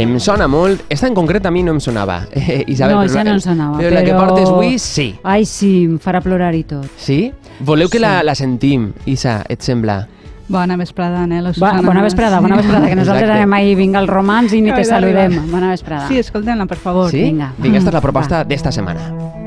Em sona molt, esta en concret a mi no em sonava. Eh, Isabel, no, però ja la- no em sonava. Però la que portes avui, sí. Ai, sí, em farà plorar i tot. Sí? Voleu que la, la sentim, Isa, et sembla? Bona vesprada, Va, Susana. bona vesprada, bona vesprada, que nosaltres Exacte. anem ahir vinga als romans i ni te saludem. Bona vesprada. Sí, escoltem-la, per favor. Sí? vinga. Vinga, esta és la proposta d'esta setmana.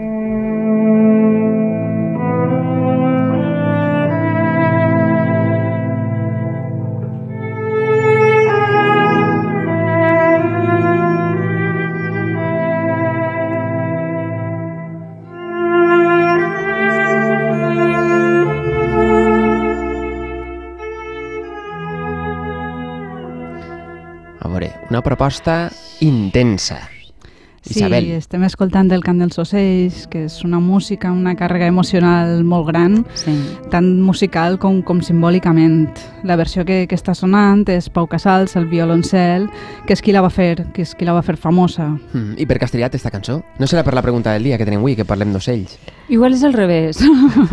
Proposta intensa. Sí, Isabel. estem escoltant el cant dels ocells, que és una música, una càrrega emocional molt gran, Sí. tant musical com, com simbòlicament. La versió que, que està sonant és Pau Casals, el violoncel, que és qui la va fer, que és qui la va fer famosa. Mm, I per què has triat esta cançó? No serà per la pregunta del dia que tenim avui, que parlem d'ocells. Igual és al revés.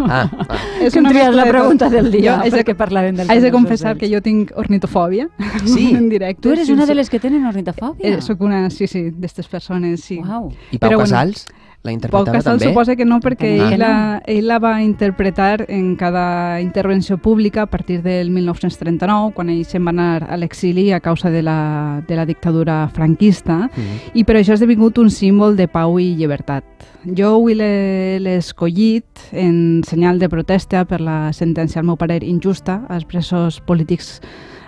Ah, ah. És que una triat la de pregunta tot. del dia, Jo haig de- perquè parlàvem del Haig de confessar que ocells. jo tinc ornitofòbia Sí? en directe. Tu eres sí, una de sí. les que tenen ornitofòbia? Eh, soc una, sí, sí, d'aquestes persones, sí. Uau. I Pau Però bueno, Casals la Pau interpretava Casals també? suposa que no, perquè Ah. ell la, ell la va interpretar en cada intervenció pública a partir del 1939, quan ell se'n va anar a l'exili a causa de la, de la dictadura franquista, Mm. i per això ha esdevingut un símbol de pau i llibertat. Jo avui l'he l'he escollit en senyal de protesta per la sentència, al meu parer, injusta als presos polítics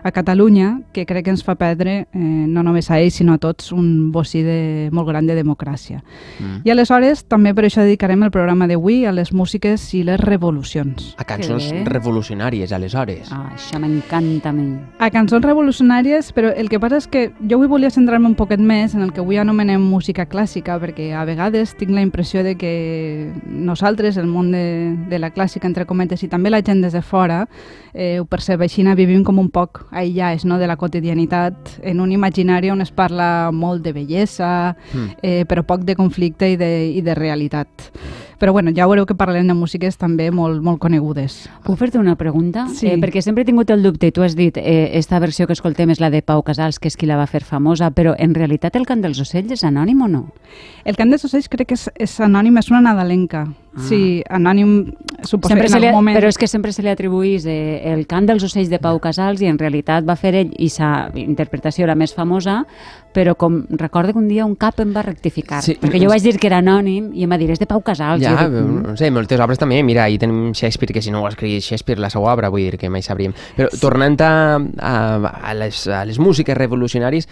a Catalunya, que crec que ens fa perdre, eh, no només a ells, sinó a tots, un bocí de, molt gran de democràcia. Mm. I aleshores, també per això dedicarem el programa d'avui a les músiques i les revolucions. A cançons revolucionàries, aleshores. Ah, això m'encanta a mi. A cançons revolucionàries, però el que passa és que jo avui volia centrar-me un poquet més en el que avui anomenem música clàssica, perquè a vegades tinc la impressió de que nosaltres, el món de, de la clàssica, entre cometes, i també la gent des de fora, eh, ho percebeixin, vivim com un poc aïllats no, de la quotidianitat, en un imaginari on es parla molt de bellesa, Mm. eh, però poc de conflicte i de, i de realitat. Però bueno, ja veureu que parlarem de músiques també molt, molt conegudes. Puc fer-te una pregunta? Sí. Eh, perquè sempre he tingut el dubte, i tu has dit, eh, esta versió que escoltem és la de Pau Casals, que és qui la va fer famosa, però en realitat el cant dels ocells és anònim o no? El cant dels ocells crec que és, és anònim, és una nadalenca. Ah. Sí, anònim, suposo Sempre en algun moment... Però és que sempre se li atribuís eh, el cant dels ocells de Pau Casals i en realitat va fer ell i sa interpretació la més famosa, però com recordo que un dia un cap em va rectificar, Sí. perquè jo vaig dir que era anònim i em va dir és de Pau Casals. Ja, dic, però, "Mm". no sé, moltes obres també, mira, ahí tenim Shakespeare, que si no ho ha escrit Shakespeare, la seva obra, vull dir que mai sabríem. Però tornant a, a, a, les, a les músiques revolucionàries,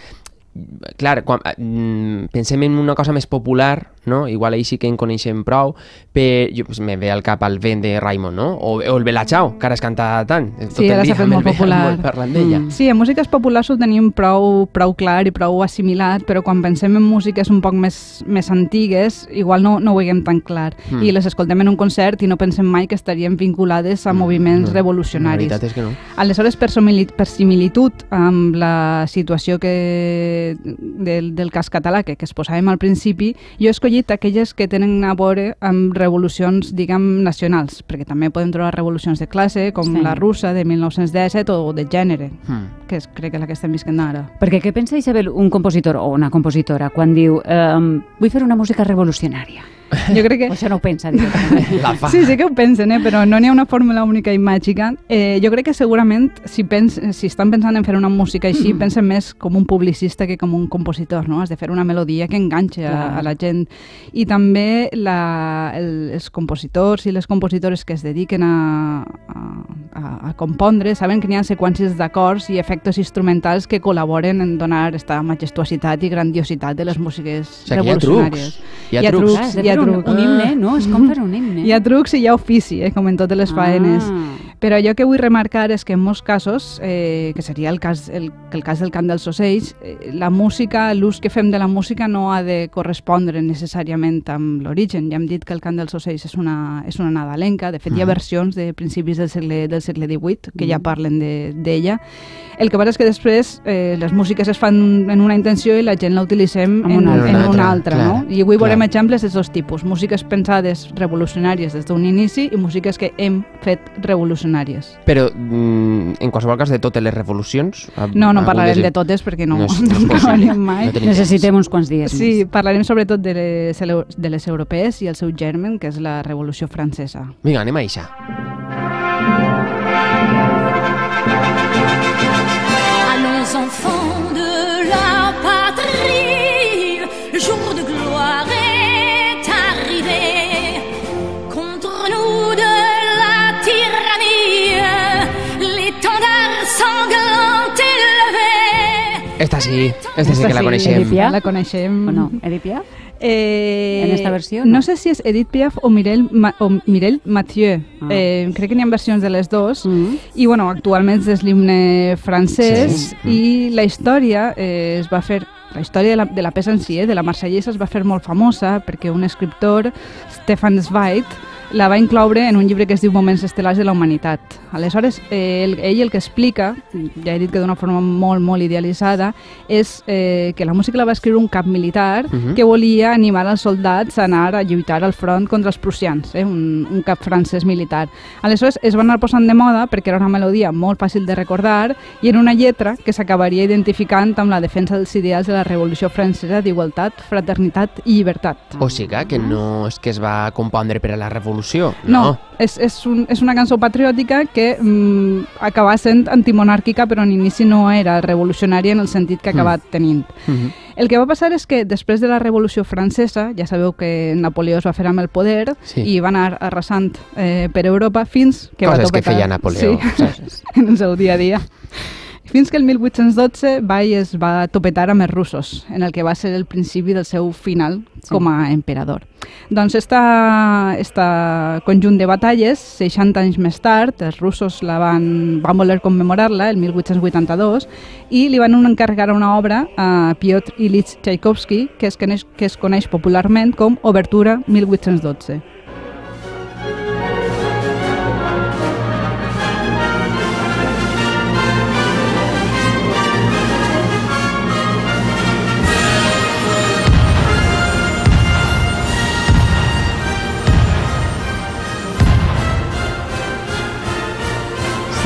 clar, quan, mm, pensem en una cosa més popular, no? igual ahir sí que en coneixem prou, però jo, pues, me ve al cap el vent de Raimon, no? o, o el Bella Ciao, que ara es canta tant, tot Sí, ara s'ha fet molt popular. molt parlant d'ella. Mm. Sí, en músiques populars ho tenim prou, prou clar i prou assimilat, però quan pensem en músiques un poc més, més antigues, igual no, no ho veiem tan clar. Mm. I les escoltem en un concert i no pensem mai que estarien vinculades a moviments no, revolucionaris. La veritat és que no. Aleshores, per, per similitud amb la situació que, del, del cas català que, que es posàvem al principi, jo he escollit aquelles que tenen a veure amb revolucions, diguem, nacionals, perquè també podem trobar revolucions de classe, com Sí. la russa de 1917 o de gènere, Mm. que és, crec que és la que estem visquent ara. Perquè què pensa Isabel, un compositor o una compositora, quan diu eh, vull fer una música revolucionària? Jo crec que... O això no ho fa. Sí, sí que ho pensen, eh? però no n'hi ha una fórmula única i màgica. Eh, jo crec que segurament si, pens, si estan pensant en fer una música així, pensen més com un publicista que com un compositor, no? Has de fer una melodia que enganxe a, a la gent. I també la, el, els compositors i les compositores que es dediquen a, a, a, a compondre saben que n'hi ha seqüències d'acords i efectes instrumentals que col·laboren en donar esta majestuositat i grandiositat de les músiques O sigui, que hi ha revolucionàries. trucs. Hi ha Hi ha trucs. trucs. Clar, de hi ha trucs. Un himne, no? És com fer un himne. Hi ha trucs i hi ha ofici, eh, com en totes les faenes. Ah. Però jo que vull remarcar és que en molts casos, eh, que seria el cas, el, el cas del cant dels ocells, eh, la música, l'ús que fem de la música no ha de correspondre necessàriament amb l'origen. Ja hem dit que el cant dels ocells és una, és una nadalenca, de fet hi ha Mhm. versions de principis del segle, del segle XVIII que ja Mhm. parlen de- d'ella. El que passa és que després eh, les músiques es fan en una intenció i la gent la utilitzem En en, una en, altra. una altra, Clar, no? I avui clar. veurem exemples de dos tipus, músiques pensades revolucionàries des d'un inici i músiques que hem fet revolucionàries. Però, mm, en qualsevol cas, de totes les revolucions... No, no parlarem de totes perquè no, No no, és- no és no acabaríem mai. No Necessitem uns quants dies Sí, més. parlarem sobretot de les, de les europees i el seu germen, que és la Revolució Francesa. Vinga, anem a això. Allons Esta sí, esta sí que la sí, coneixem. Edith Piaf. La coneixem. O no? Edith Piaf? Eh, En esta versió, No? no? sé si és Edith Piaf o Mireille, Ma o Mireille Mathieu. Ah. Eh, crec que n'hi ha versions de les dues. Mm. I bueno, actualment és l'himne francès Sí. i la història eh, es va fer la història de la, de la peça en si, eh, de la marsellesa, es va fer molt famosa perquè un escriptor, Stefan Zweig, la va incloure en un llibre que es diu Moments estel·lars de la humanitat. Aleshores, eh, el, ell el que explica, ja he dit que d'una forma molt, molt idealitzada, és eh, que la música la va escriure un cap militar Mhm. que volia animar els soldats a anar a lluitar al front contra els prussians, eh, un, un cap francès militar. Aleshores, es va anar posant de moda perquè era una melodia molt fàcil de recordar i era una lletra que s'acabaria identificant amb la defensa dels ideals de la Revolució Francesa d'igualtat, fraternitat i llibertat. O sigui que no és que es va compondre per a la revolució. No, és, és, un, és una cançó patriòtica que mm, acaba sent antimonàrquica però en inici no era revolucionària en el sentit que ha acabat tenint. Mhm. El que va passar és que després de la Revolució Francesa, ja sabeu que Napoleó es va fer amb el poder Sí. i va anar arrasant eh, per Europa fins que va Coses que feia Napoleó, Sí, saps? en el seu dia a dia. Fins que el 1812 va i es va topetar amb els russos, en el que va ser el principi del seu final com a emperador. Doncs esta, esta conjunt de batalles, 60 anys més tard, els russos la van, van voler commemorar-la, el 1882, i li van encarregar una obra a Piotr Ilyich Tchaikovsky, que es, coneix, que es coneix popularment com Obertura 1812.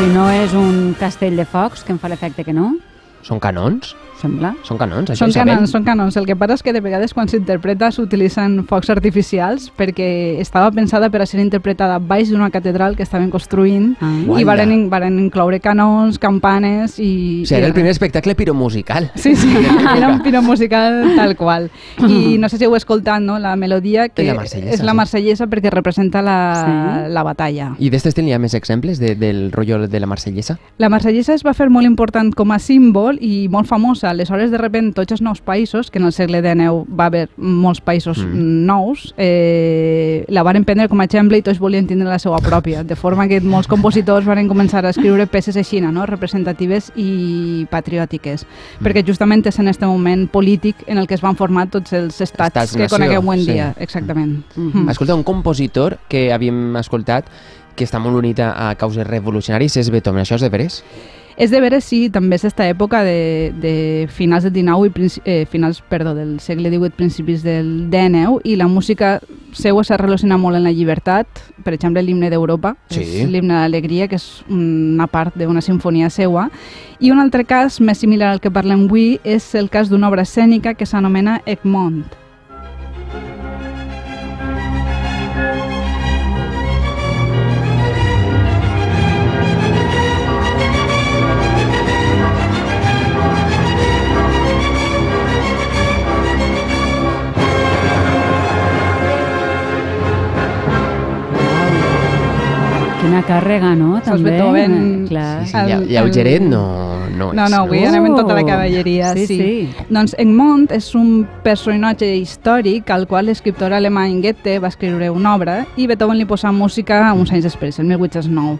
Si no és un castell de focs, que em fa l'efecte que no, Són canons? Sembla. Són canons, això Són canons, són canons. El que passa és que de vegades quan s'interpreta s'utilitzen focs artificials perquè estava pensada per a ser interpretada baix d'una catedral que estaven construint Ah. i varen, varen incloure canons, campanes i... O sigui, era i el primer espectacle piromusical. Sí, sí, era un piro musical tal qual. I no sé si heu escoltat, no?, la melodia que És la marsellesa, és la sí. marsellesa perquè representa la, Sí. la batalla. I d'estes n'hi ha més exemples de, del rotllo de la marsellesa? La marsellesa es va fer molt important com a símbol i molt famosa. Aleshores, de repente, tots els nous països, que en el segle XIX va haver molts països Mm. mm. nous, eh, la varen prendre com a exemple i tots volien tindre la seva pròpia. De forma que molts compositors varen començar a escriure peces així, no? representatives i patriòtiques. Mm. Perquè justament és en aquest moment polític en el que es van formar tots els estats, Estats que coneguem avui en sí. dia. Exactament. Mhm. Mm. Escolta, un compositor que havíem escoltat que està molt unit a, a causes revolucionaris és Beethoven. Això és de veres? És de veres, sí, també és aquesta època de, de finals del XIX i princi- eh, finals, perdó, del segle XVIII, principis del XIX, i la música seua s'ha relacionat molt en la llibertat, per exemple, l'himne d'Europa, Sí. és l'himne d'alegria, que és una part d'una sinfonia seua, i un altre cas més similar al que parlem avui és el cas d'una obra escènica que s'anomena Egmont. Quina càrrega, no? Saps També. Beethoven? Eh, Clar. Sí, sí, El- lleugeret no, no és. No, no, avui anem en tota la cavalleria, sí. sí. sí. Doncs Egmont és un personatge històric al qual l'escriptor alemany Goethe va escriure una obra i Beethoven li posa música uns anys després, el 1809.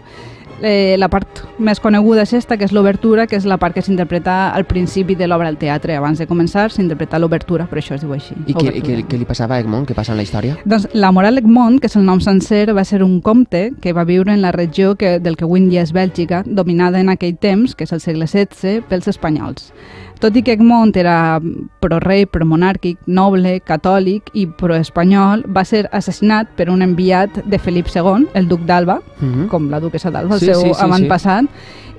Eh, la part més coneguda és esta, que és l'obertura, que és la part que s'interpreta al principi de l'obra al teatre. Abans de començar s'interpreta l'obertura, per això es diu així. I què, què, què li passava a Egmont? Què passa en la història? Doncs la Moral Egmont, que és el nom sencer, va ser un comte que va viure en la regió que, del que avui en dia és Bèlgica, dominada en aquell temps, que és el segle XVI, pels espanyols. Tot i que Egmont era pro-rei, pro-monàrquic, noble, catòlic i pro-espanyol, va ser assassinat per un enviat de Felip II, el duc d'Alba, Mhm. com la duquesa d'Alba, Sí, seu sí, sí, avantpassat,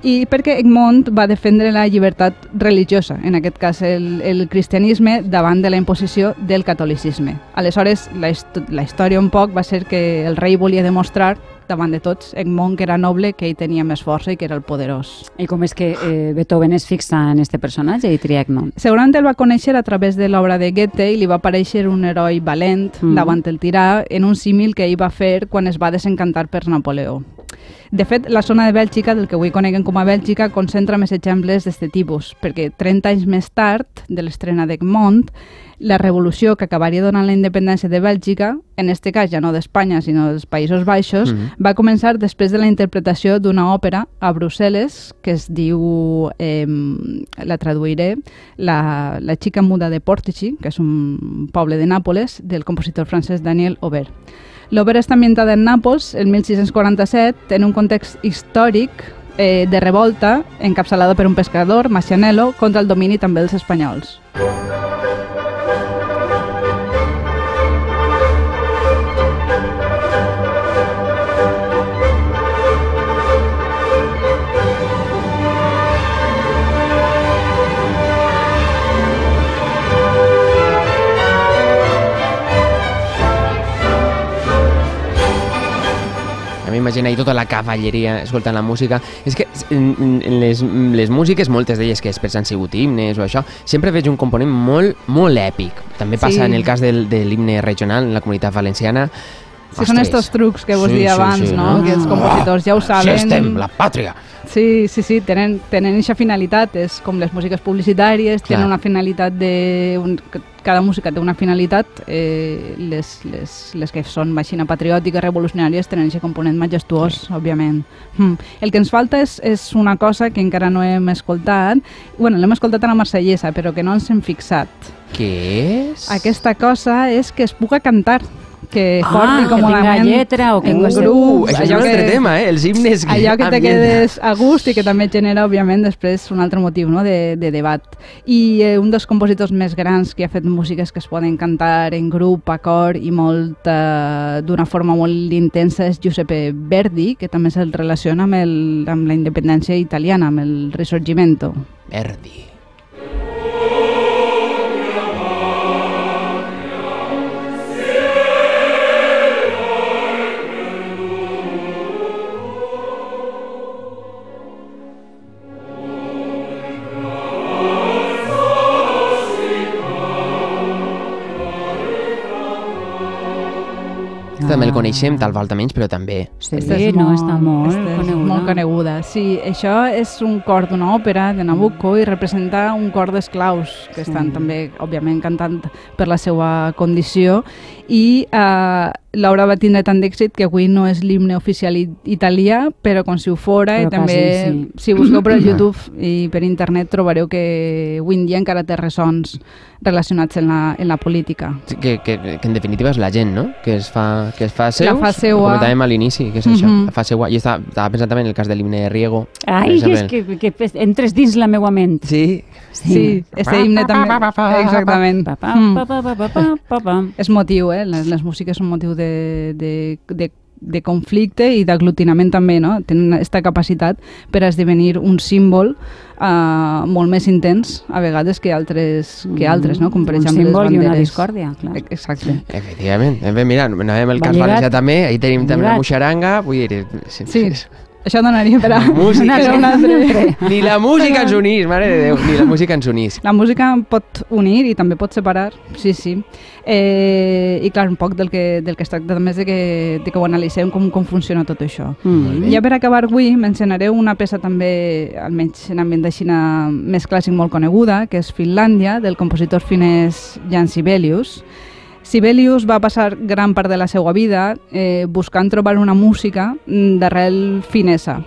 i perquè Egmont va defendre la llibertat religiosa, en aquest cas el, el cristianisme, davant de la imposició del catolicisme. Aleshores, la, hist la història un poc va ser que el rei volia demostrar davant de tots, Egmont que era noble, que ell tenia més força i que era el poderós. I com és que eh, Beethoven es fixa en este personatge i tria Egmont? Segurament el va conèixer a través de l'obra de Goethe i li va aparèixer un heroi valent mm. davant el tirà en un símil que ell va fer quan es va desencantar per Napoleó. De fet, la zona de Bèlgica, del que avui coneguem com a Bèlgica, concentra més exemples d'aquest tipus, perquè 30 anys més tard de l'estrena d'Egmont, la revolució que acabaria donant la independència de Bèlgica, en este cas ja no d'Espanya, sinó dels Països Baixos, Mhm. va començar després de la interpretació d'una òpera a Brussel·les que es diu, eh, la traduiré, la, la xica muda de Portici, que és un poble de Nàpoles, del compositor francès Daniel Aubert. L'òpera està ambientada en Nàpols el 1647 en un context històric eh, de revolta encapçalada per un pescador, Macianello, contra el domini també dels espanyols. M'imagino ahí tota la cavalleria escoltant la música. És que les, les músiques, moltes d'elles que després han sigut himnes o això, sempre veig un component molt, molt èpic. També passa Sí. en el cas del, de l'himne regional en la comunitat valenciana. Sí, són estos trucs que vos Sí, deia sí, abans, sí, no? no? Que els compositors ja ho saben. Així estem, la pàtria! Sí, sí, sí, tenen, tenen aquesta finalitat, és com les músiques publicitàries, Clar. tenen una finalitat de... Un, cada música té una finalitat, eh, les, les, les que són màquina patriòtiques, revolucionàries, tenen aquest component majestuós, òbviament. Mm. El que ens falta és, és una cosa que encara no hem escoltat, bueno, l'hem escoltat a la marsellesa, però que no ens hem fixat. Què és? Aquesta cosa és que es puga cantar, que Ah, formi que com una lletra o que en sé. grup, Uh, això és allò un altre que- tema, eh? Els himnes que allò que te quedes a gust i que també genera, òbviament, després un altre motiu no? de, de debat. I eh, un dels compositors més grans que ha fet músiques que es poden cantar en grup, a cor i molt, eh, d'una forma molt intensa és Giuseppe Verdi, que també se'l relaciona amb, el, amb la independència italiana, amb el Risorgimento. Verdi. Coneixem, tal volta menys, però també. Sí, Esta és no, molt- està molt esta és coneguda. molt coneguda. Sí, això és un cor d'una òpera de Nabucco i representa un cor d'esclaus que Sí. estan també, òbviament, cantant per la seva condició i eh, l'obra va tindre tant d'èxit que avui no és l'himne oficial i- italià, però com si ho fora i Però també quasi, sí. si busqueu per YouTube i per internet trobareu que avui en dia encara té ressons relacionats en la, en la política. Sí, Que, que, que en definitiva és la gent, no? Que es fa, que es fa seus, fa seua. com comentàvem a l'inici, que és això, Mhm. la fa seua. I estava, estava pensant també en el cas de l'himne de Riego. Ai, és que, que, entres dins la meua ment. Sí, Sí, este himne també... Exactament. Mm. és motiu, eh? Les, les músiques són motiu de, de, de, de conflicte i d'aglutinament també, no? Tenen aquesta capacitat per esdevenir un símbol uh, molt més intens a vegades que altres, que altres no? Com per un exemple les símbol i banderes. una discòrdia, clar. E- Exacte. efectivament. Eh, bé, mira, anàvem Va cas valencià també, ahí tenim també la Lligat. muixaranga, vull dir... Sí, Sí, això donaria per a, Música. per a un altre... Ni la música ens unís, mare de Déu, ni la música ens unís. La música pot unir i també pot separar, sí, sí. Eh, I clar, un poc del que, del que es tracta també és de que, de que ho analitzem com, com funciona tot això. Mm. Ja per acabar avui mencionaré una peça també, almenys en ambient de Xina més clàssic molt coneguda, que és Finlàndia, del compositor finès Jan Sibelius. Sibelius va passar gran part de la seva vida eh, buscant trobar una música mm, d'arrel finesa.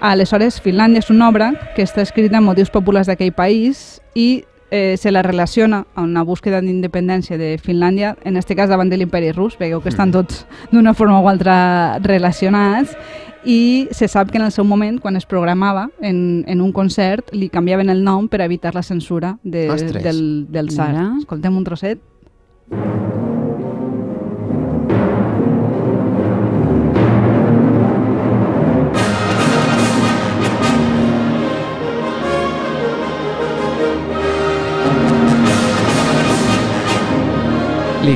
Aleshores, Finlàndia és una obra que està escrita amb motius populars d'aquell país i eh, se la relaciona a una búsqueda d'independència de Finlàndia, en aquest cas davant de l'imperi rus, veieu que estan tots d'una forma o altra relacionats, i se sap que en el seu moment, quan es programava en, en un concert, li canviaven el nom per evitar la censura de, Ostres. del, del SAR. Mira. Escoltem un trosset. Li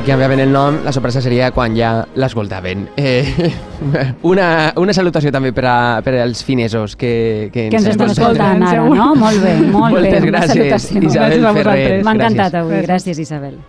canviaven el nom, la sorpresa seria quan ja l'escoltaven. Eh, una, una salutació també per, a, per als finesos que, que, que ens, estan escoltant ara, no? Molt bé, molt Moltes bé. Moltes gràcies, Isabel Ferrer. M'ha encantat avui, gràcies, gràcies Isabel.